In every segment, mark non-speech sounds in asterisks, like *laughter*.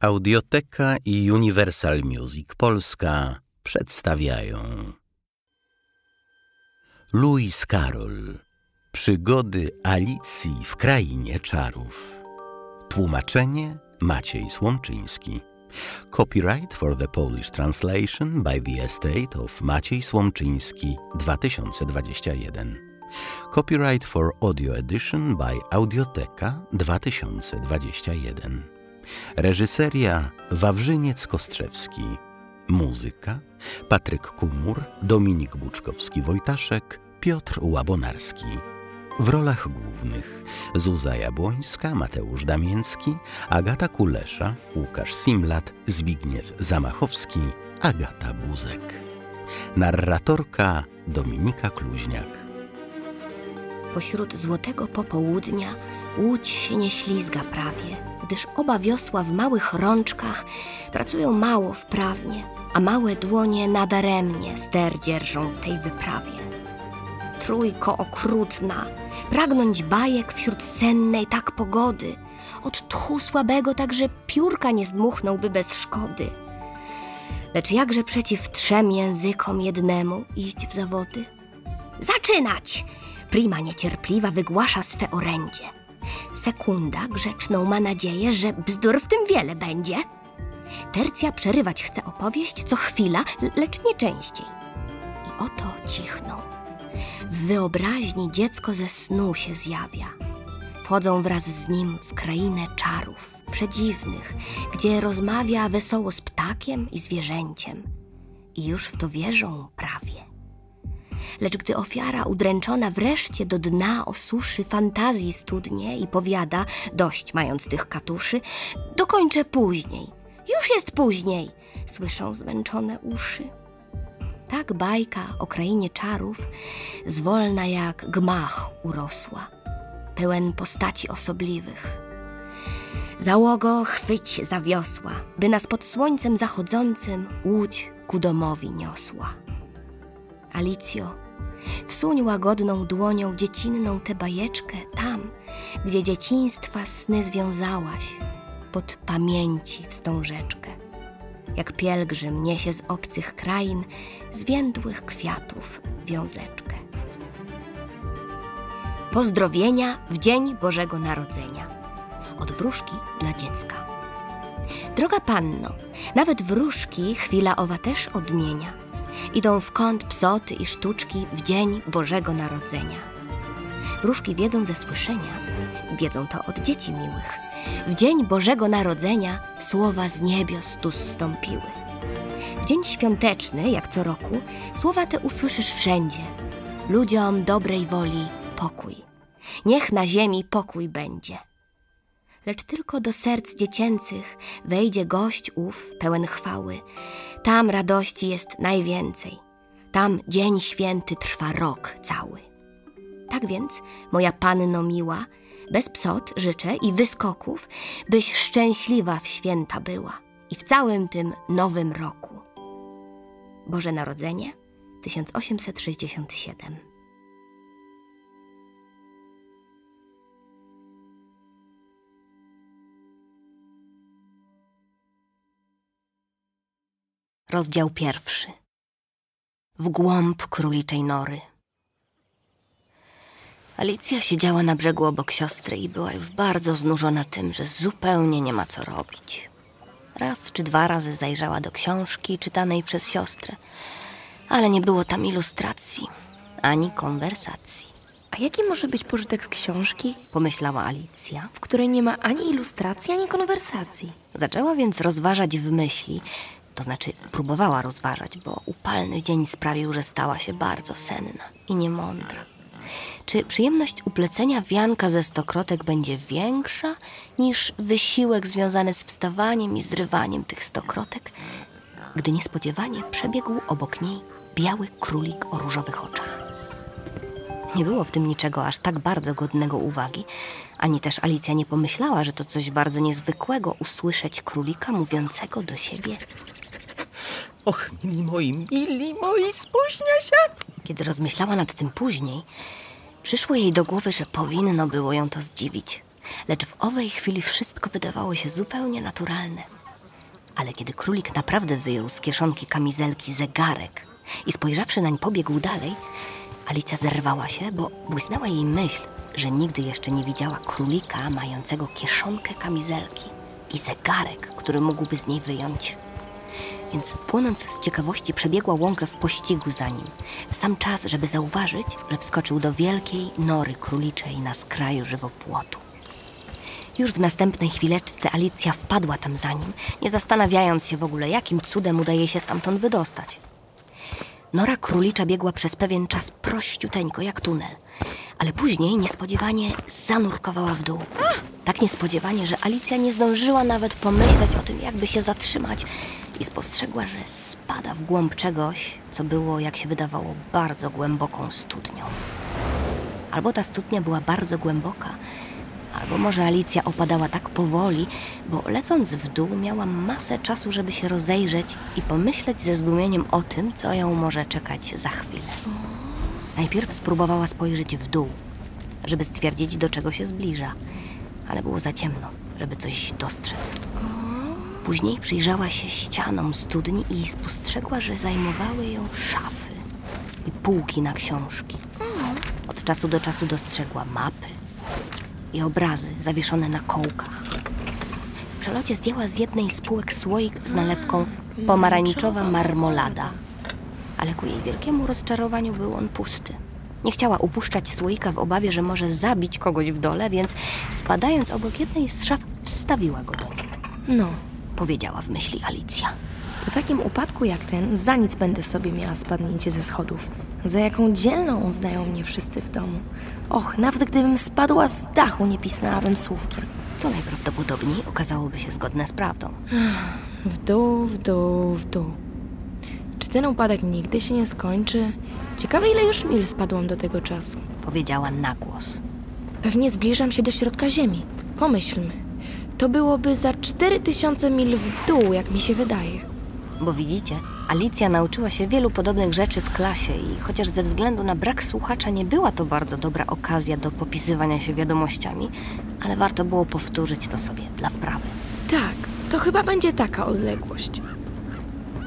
Audioteka i Universal Music Polska przedstawiają. Louis Carroll. Przygody Alicji w Krainie Czarów. Tłumaczenie Maciej Słomczyński. Copyright for the Polish translation by the estate of Maciej Słomczyński 2021 Copyright for audio edition by Audioteka 2021 Reżyseria Wawrzyniec Kostrzewski Muzyka Patryk Kumur, Dominik Buczkowski-Wojtaszek, Piotr Łabonarski w rolach głównych Zuza Jabłońska, Mateusz Damięcki, Agata Kulesza, Łukasz Simlat, Zbigniew Zamachowski, Agata Buzek. Narratorka Dominika Kluźniak. Pośród złotego popołudnia łódź się nie ślizga prawie, gdyż oba wiosła w małych rączkach pracują mało wprawnie, a małe dłonie nadaremnie ster dzierżą w tej wyprawie. Trójko okrutna, pragnąć bajek wśród sennej tak pogody, od tchu słabego także piórka nie zdmuchnąłby bez szkody. Lecz jakże przeciw trzem językom jednemu iść w zawody? Zaczynać! Prima niecierpliwa wygłasza swe orędzie. Sekunda grzeczną ma nadzieję, że bzdur w tym wiele będzie. Tercja przerywać chce opowieść co chwila, lecz nie częściej. I oto cichną. W wyobraźni dziecko ze snu się zjawia. Wchodzą wraz z nim w krainę czarów, przedziwnych, gdzie rozmawia wesoło z ptakiem i zwierzęciem. I już w to wierzą prawie. Lecz gdy ofiara udręczona wreszcie do dna osuszy fantazji studnie i powiada, dość mając tych katuszy, dokończę później. Już jest później, słyszą zmęczone uszy. Tak bajka o krainie czarów zwolna jak gmach urosła, pełen postaci osobliwych. Załogo chwyć za wiosła, by nas pod słońcem zachodzącym łódź ku domowi niosła. Alicjo, wsuń łagodną dłonią dziecinną tę bajeczkę tam, gdzie dzieciństwa sny związałaś, pod pamięci wstążeczkę. Jak pielgrzym niesie z obcych krain zwiędłych kwiatów wiązeczkę. Pozdrowienia w Dzień Bożego Narodzenia. Od wróżki dla dziecka. Droga panno, nawet wróżki chwila owa też odmienia. Idą w kąt psoty i sztuczki w Dzień Bożego Narodzenia. Wróżki wiedzą ze słyszenia, wiedzą to od dzieci miłych. W Dzień Bożego Narodzenia słowa z niebios tu zstąpiły. W dzień świąteczny, jak co roku, słowa te usłyszysz wszędzie. Ludziom dobrej woli pokój. Niech na ziemi pokój będzie. Lecz tylko do serc dziecięcych wejdzie gość ów pełen chwały. Tam radości jest najwięcej. Tam dzień święty trwa rok cały. Tak więc, moja panno miła, bez psot życzę i wyskoków, byś szczęśliwa w święta była i w całym tym nowym roku. Boże Narodzenie 1867 Rozdział pierwszy. W głąb króliczej nory. Alicja siedziała na brzegu obok siostry i była już bardzo znużona tym, że zupełnie nie ma co robić. Raz czy dwa razy zajrzała do książki czytanej przez siostrę, ale nie było tam ilustracji ani konwersacji. A jaki może być pożytek z książki, Pomyślała Alicja. w której nie ma ani ilustracji, ani konwersacji? Zaczęła więc rozważać w myśli, to znaczy próbowała rozważać, bo upalny dzień sprawił, że stała się bardzo senna i niemądra. Czy przyjemność uplecenia wianka ze stokrotek będzie większa niż wysiłek związany z wstawaniem i zrywaniem tych stokrotek, gdy niespodziewanie przebiegł obok niej biały królik o różowych oczach? Nie było w tym niczego aż tak bardzo godnego uwagi, ani też Alicja nie pomyślała, że to coś bardzo niezwykłego usłyszeć królika mówiącego do siebie Och, mili moi, mili moi, spóźnia się! Kiedy rozmyślała nad tym później, przyszło jej do głowy, że powinno było ją to zdziwić. Lecz w owej chwili wszystko wydawało się zupełnie naturalne. Ale kiedy królik naprawdę wyjął z kieszonki kamizelki zegarek i spojrzawszy nań pobiegł dalej, Alicja zerwała się, bo błysnęła jej myśl, że nigdy jeszcze nie widziała królika mającego kieszonkę kamizelki i zegarek, który mógłby z niej wyjąć. Więc płonąc z ciekawości przebiegła łąkę w pościgu za nim, w sam czas, żeby zauważyć, że wskoczył do wielkiej nory króliczej na skraju żywopłotu. Już w następnej chwileczce Alicja wpadła tam za nim, nie zastanawiając się w ogóle, jakim cudem udaje się stamtąd wydostać. Nora królicza biegła przez pewien czas prościuteńko, jak tunel, ale później niespodziewanie zanurkowała w dół. Tak niespodziewanie, że Alicja nie zdążyła nawet pomyśleć o tym, jakby się zatrzymać i spostrzegła, że spada w głąb czegoś, co było, jak się wydawało, bardzo głęboką studnią. Albo ta studnia była bardzo głęboka, albo może Alicja opadała tak powoli, bo lecąc w dół miała masę czasu, żeby się rozejrzeć i pomyśleć ze zdumieniem o tym, co ją może czekać za chwilę. Najpierw spróbowała spojrzeć w dół, żeby stwierdzić, do czego się zbliża, ale było za ciemno, żeby coś dostrzec. Później przyjrzała się ścianom studni i spostrzegła, że zajmowały ją szafy i półki na książki. Od czasu do czasu dostrzegła mapy i obrazy zawieszone na kołkach. W przelocie zdjęła z jednej z półek słoik z nalepką pomarańczowa marmolada, ale ku jej wielkiemu rozczarowaniu był on pusty. Nie chciała upuszczać słoika w obawie, że może zabić kogoś w dole, więc spadając obok jednej z szaf, wstawiła go do niej. No, Powiedziała w myśli Alicja. po takim upadku jak ten, za nic będę sobie miała spadnięcie ze schodów. Za jaką dzielną uznają mnie wszyscy w domu. Och, nawet gdybym spadła z dachu, nie pisnęłabym słówkiem. Co najprawdopodobniej okazałoby się zgodne z prawdą. W dół, w dół, w dół. Czy ten upadek nigdy się nie skończy? Ciekawe, ile już mil spadłam do tego czasu. Powiedziała na głos. Pewnie zbliżam się do środka Ziemi. Pomyślmy. To byłoby za 4000 mil w dół, jak mi się wydaje. Bo widzicie, Alicja nauczyła się wielu podobnych rzeczy w klasie i chociaż ze względu na brak słuchacza nie była to bardzo dobra okazja do popisywania się wiadomościami, ale warto było powtórzyć to sobie dla wprawy. Tak, to chyba będzie taka odległość.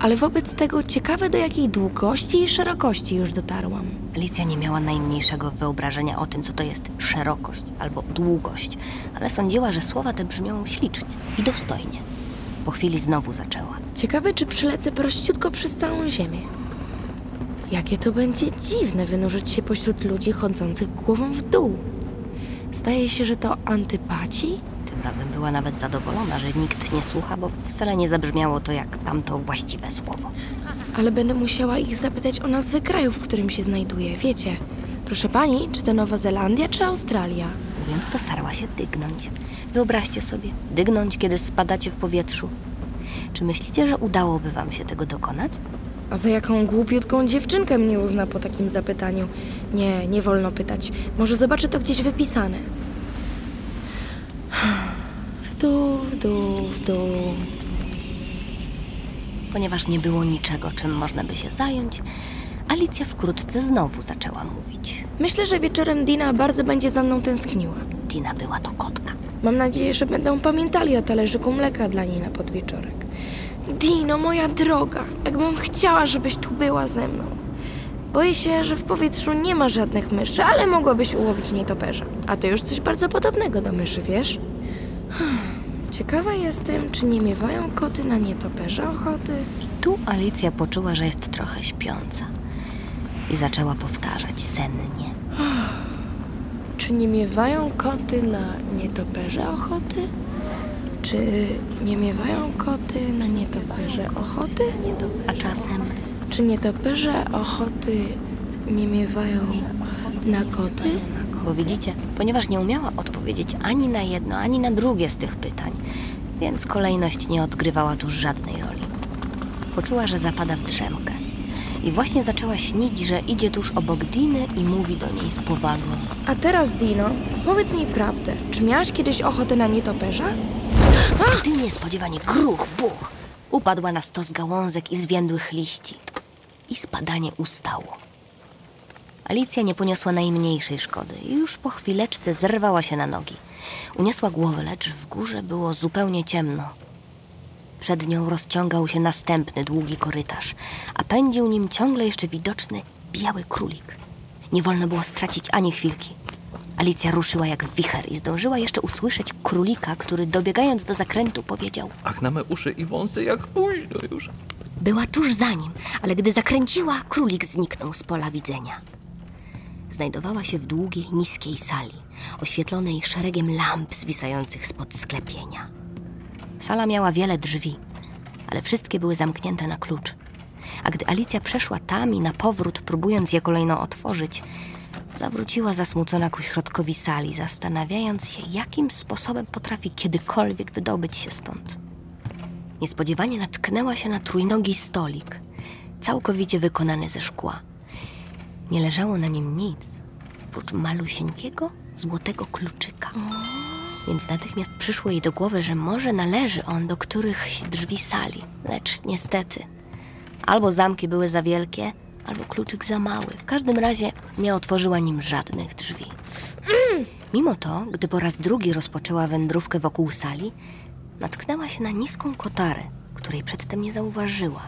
Ale wobec tego ciekawe, do jakiej długości i szerokości już dotarłam. Alicja nie miała najmniejszego wyobrażenia o tym, co to jest szerokość albo długość, ale sądziła, że słowa te brzmią ślicznie i dostojnie. Po chwili znowu zaczęła. Ciekawe, czy przelecę prościutko przez całą Ziemię. Jakie to będzie dziwne wynurzyć się pośród ludzi chodzących głową w dół. Zdaje się, że to antypaci? Razem była nawet zadowolona, że nikt nie słucha, bo wcale nie zabrzmiało to jak tamto właściwe słowo. Ale będę musiała ich zapytać o nazwy kraju, w którym się znajduję. Wiecie, proszę pani, czy to Nowa Zelandia, czy Australia? Mówiąc to, starała się dygnąć. Wyobraźcie sobie, dygnąć, kiedy spadacie w powietrzu. Czy myślicie, że udałoby wam się tego dokonać? A za jaką głupiutką dziewczynkę mnie uzna po takim zapytaniu? Nie, nie wolno pytać. Może zobaczę to gdzieś wypisane. Dół, w dół, w dół. Ponieważ nie było niczego, czym można by się zająć, Alicja wkrótce znowu zaczęła mówić. Myślę, że wieczorem Dina bardzo będzie za mną tęskniła. Dina była to kotka. Mam nadzieję, że będą pamiętali o talerzyku mleka dla niej na podwieczorek. Dino, moja droga, jakbym chciała, żebyś tu była ze mną. Boję się, że w powietrzu nie ma żadnych myszy, ale mogłabyś ułowić nietoperza. A to już coś bardzo podobnego do myszy, wiesz? Ciekawa jestem, czy nie miewają koty na nietoperza ochoty? I tu Alicja poczuła, że jest trochę śpiąca. I zaczęła powtarzać sennie. *sighs* Czy nie miewają koty na nietoperze ochoty? Czy nie miewają koty na nietoperze ochoty? A czasem Czy nietoperze ochoty nie miewają na koty? Bo widzicie, ponieważ nie umiała odpowiedzieć ani na jedno, ani na drugie z tych pytań, więc kolejność nie odgrywała tu żadnej roli. Poczuła, że zapada w drzemkę. I właśnie zaczęła śnić, że idzie tuż obok Diny i mówi do niej z powagą. A teraz, Dino, powiedz mi prawdę. Czy miałaś kiedyś ochotę na nietoperza? Gdy niespodziewanie gruch, buch, upadła na stos gałązek i zwiędłych liści. I spadanie ustało. Alicja nie poniosła najmniejszej szkody i już po chwileczce zerwała się na nogi. Uniosła głowę, lecz w górze było zupełnie ciemno. Przed nią rozciągał się następny długi korytarz, a pędził nim ciągle jeszcze widoczny biały królik. Nie wolno było stracić ani chwilki. Alicja ruszyła jak wicher i zdążyła jeszcze usłyszeć królika, który dobiegając do zakrętu powiedział: Ach, na me uszy i wąsy, jak późno już. Była tuż za nim, ale gdy zakręciła, królik zniknął z pola widzenia. Znajdowała się w długiej, niskiej sali, oświetlonej szeregiem lamp zwisających spod sklepienia. Sala miała wiele drzwi, ale wszystkie były zamknięte na klucz. A gdy Alicja przeszła tam i na powrót, próbując je kolejno otworzyć, zawróciła zasmucona ku środkowi sali, zastanawiając się, jakim sposobem potrafi kiedykolwiek wydobyć się stąd. Niespodziewanie natknęła się na trójnogi stolik, całkowicie wykonany ze szkła. Nie leżało na nim nic, oprócz malusieńkiego, złotego kluczyka. Więc natychmiast przyszło jej do głowy, że może należy on do którychś drzwi sali. Lecz niestety, albo zamki były za wielkie, albo kluczyk za mały. W każdym razie nie otworzyła nim żadnych drzwi. Mimo to, gdy po raz drugi rozpoczęła wędrówkę wokół sali, natknęła się na niską kotarę, której przedtem nie zauważyła.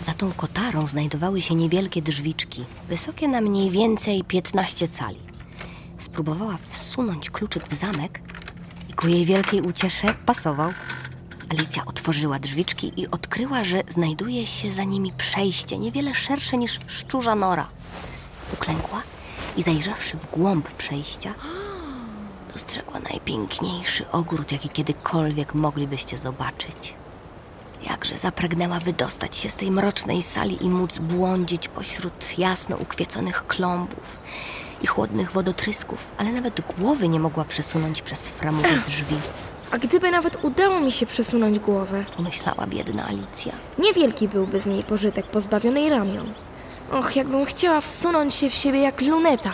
Za tą kotarą znajdowały się niewielkie drzwiczki, wysokie na mniej więcej 15 cali. Spróbowała wsunąć kluczyk w zamek i ku jej wielkiej uciesze pasował. Alicja otworzyła drzwiczki i odkryła, że znajduje się za nimi przejście niewiele szersze niż szczurza nora. Uklękła i zajrzawszy w głąb przejścia, dostrzegła najpiękniejszy ogród, jaki kiedykolwiek moglibyście zobaczyć. Jakże zapragnęła wydostać się z tej mrocznej sali i móc błądzić pośród jasno ukwieconych klombów i chłodnych wodotrysków, ale nawet głowy nie mogła przesunąć przez framowe drzwi, A gdyby nawet udało mi się przesunąć głowę, pomyślała biedna Alicja. niewielki byłby z niej pożytek pozbawionej ramion. Och, jakbym chciała wsunąć się w siebie jak luneta.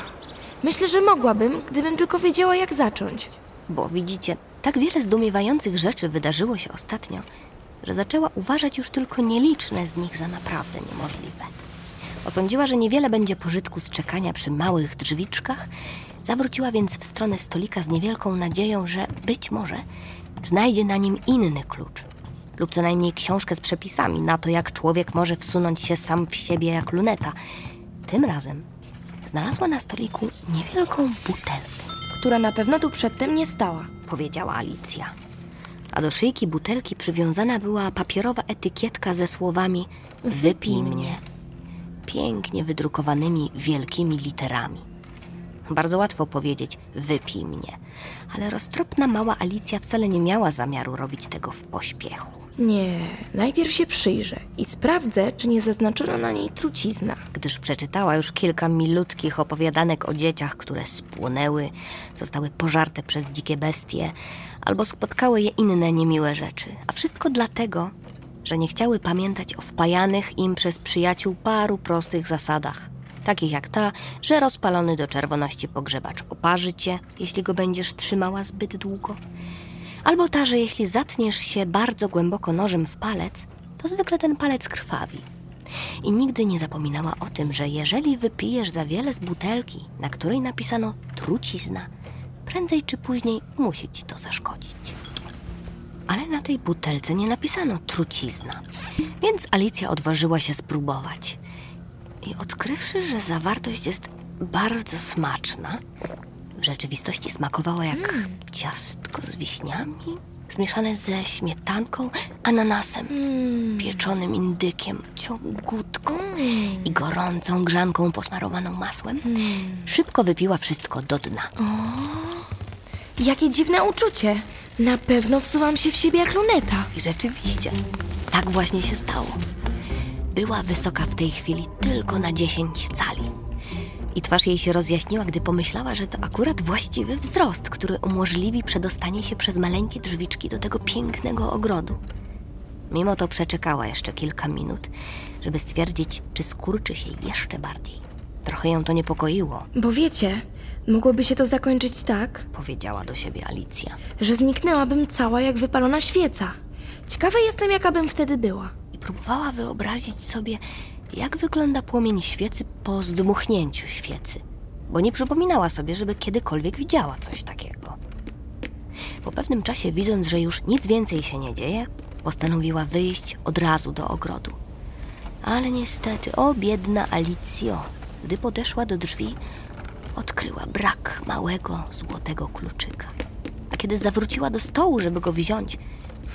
Myślę, że mogłabym, gdybym tylko wiedziała, jak zacząć. Bo widzicie, tak wiele zdumiewających rzeczy wydarzyło się ostatnio, że zaczęła uważać już tylko nieliczne z nich za naprawdę niemożliwe. Osądziła, że niewiele będzie pożytku z czekania przy małych drzwiczkach, zawróciła więc w stronę stolika z niewielką nadzieją, że być może znajdzie na nim inny klucz lub co najmniej książkę z przepisami na to, jak człowiek może wsunąć się sam w siebie jak luneta. Tym razem znalazła na stoliku niewielką butelkę Która na pewno tu przedtem nie stała. powiedziała Alicja. A do szyjki butelki przywiązana była papierowa etykietka ze słowami Wypij mnie. Pięknie wydrukowanymi wielkimi literami. Bardzo łatwo powiedzieć wypij mnie, ale roztropna mała Alicja wcale nie miała zamiaru robić tego w pośpiechu. Nie, najpierw się przyjrzę i sprawdzę, czy nie zaznaczono na niej trucizna. gdyż przeczytała już kilka milutkich opowiadanek o dzieciach, które spłonęły, zostały pożarte przez dzikie bestie, albo spotkały je inne niemiłe rzeczy. A wszystko dlatego, że nie chciały pamiętać o wpajanych im przez przyjaciół paru prostych zasadach. Takich jak ta, że rozpalony do czerwoności pogrzebacz oparzy cię, jeśli go będziesz trzymała zbyt długo. Albo ta, że jeśli zatniesz się bardzo głęboko nożem w palec, to zwykle ten palec krwawi. I nigdy nie zapominała o tym, że jeżeli wypijesz za wiele z butelki, na której napisano trucizna, prędzej czy później musi ci to zaszkodzić. Ale na tej butelce nie napisano trucizna, więc Alicja odważyła się spróbować. I odkrywszy, że zawartość jest bardzo smaczna, w rzeczywistości smakowała jak ciastko z wiśniami, zmieszane ze śmietanką, ananasem, pieczonym indykiem, ciągutką i gorącą grzanką posmarowaną masłem. Szybko wypiła wszystko do dna. Jakie dziwne uczucie! Na pewno wsuwam się w siebie jak luneta. I rzeczywiście, tak właśnie się stało. Była wysoka w tej chwili tylko na 10 cali. I twarz jej się rozjaśniła, gdy pomyślała, że to akurat właściwy wzrost, który umożliwi przedostanie się przez maleńkie drzwiczki do tego pięknego ogrodu. Mimo to przeczekała jeszcze kilka minut, żeby stwierdzić, czy skurczy się jeszcze bardziej. Trochę ją to niepokoiło, Bo wiecie, mogłoby się to zakończyć tak, powiedziała do siebie Alicja. że zniknęłabym cała jak wypalona świeca. Ciekawa jestem, jaka bym wtedy była. i próbowała wyobrazić sobie, jak wygląda płomień świecy po zdmuchnięciu świecy, bo nie przypominała sobie, żeby kiedykolwiek widziała coś takiego. Po pewnym czasie, widząc, że już nic więcej się nie dzieje, Postanowiła wyjść od razu do ogrodu. Ale niestety, o biedna Alicjo, gdy podeszła do drzwi, odkryła brak małego złotego kluczyka. A kiedy zawróciła do stołu, żeby go wziąć,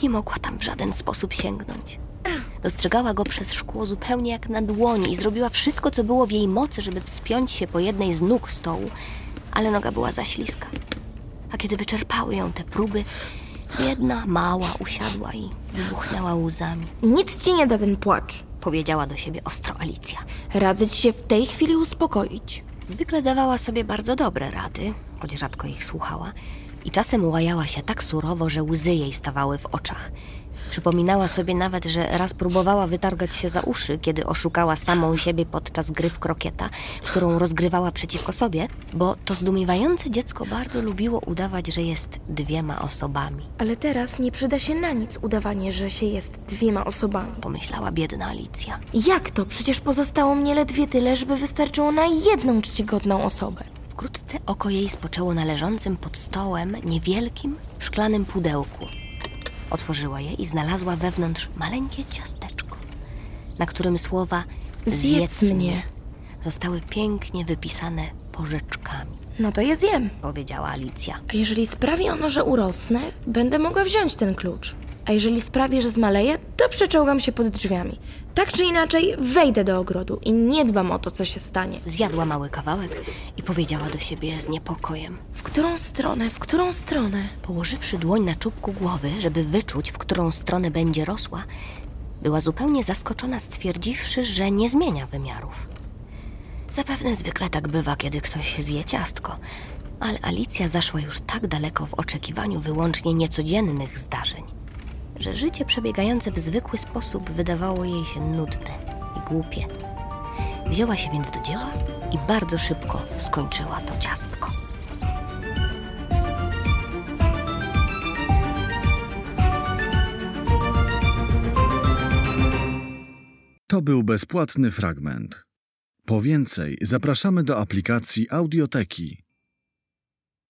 nie mogła tam w żaden sposób sięgnąć. Dostrzegała go przez szkło zupełnie jak na dłoni i zrobiła wszystko, co było w jej mocy, żeby wspiąć się po jednej z nóg stołu, ale noga była za śliska. A kiedy wyczerpały ją te próby, jedna mała usiadła i wybuchnęła łzami. Nic ci nie da ten płacz. Powiedziała do siebie ostro Alicja. Radzę ci się w tej chwili uspokoić. Zwykle dawała sobie bardzo dobre rady, choć rzadko ich słuchała, i czasem łajała się tak surowo, że łzy jej stawały w oczach. Przypominała sobie nawet, że raz próbowała wytargać się za uszy, kiedy oszukała samą siebie podczas gry w krokieta, którą rozgrywała przeciwko sobie, bo to zdumiewające dziecko bardzo lubiło udawać, że jest dwiema osobami, Ale teraz nie przyda się na nic udawanie, że się jest dwiema osobami. pomyślała biedna Alicja. Jak to? Przecież pozostało mnie ledwie tyle, żeby wystarczyło na jedną czcigodną osobę. Wkrótce oko jej spoczęło na leżącym pod stołem niewielkim, szklanym pudełku. Otworzyła je i znalazła wewnątrz maleńkie ciasteczko, na którym słowa Zjedz mnie. zostały pięknie wypisane porzeczkami, No to je zjem. powiedziała Alicja. A jeżeli sprawi ono, że urosnę, będę mogła wziąć ten klucz. A jeżeli sprawi, że zmaleję, to przeczołgam się pod drzwiami. Tak czy inaczej, wejdę do ogrodu i nie dbam o to, co się stanie. Zjadła mały kawałek i powiedziała do siebie z niepokojem. W którą stronę, w którą stronę? Położywszy dłoń na czubku głowy, żeby wyczuć, w którą stronę będzie rosła, była zupełnie zaskoczona, stwierdziwszy, że nie zmienia wymiarów. Zapewne zwykle tak bywa, kiedy ktoś zje ciastko, ale Alicja zaszła już tak daleko w oczekiwaniu wyłącznie niecodziennych zdarzeń, że życie przebiegające w zwykły sposób wydawało jej się nudne i głupie. Wzięła się więc do dzieła i bardzo szybko skończyła to ciastko. To był bezpłatny fragment. Po więcej zapraszamy do aplikacji Audioteki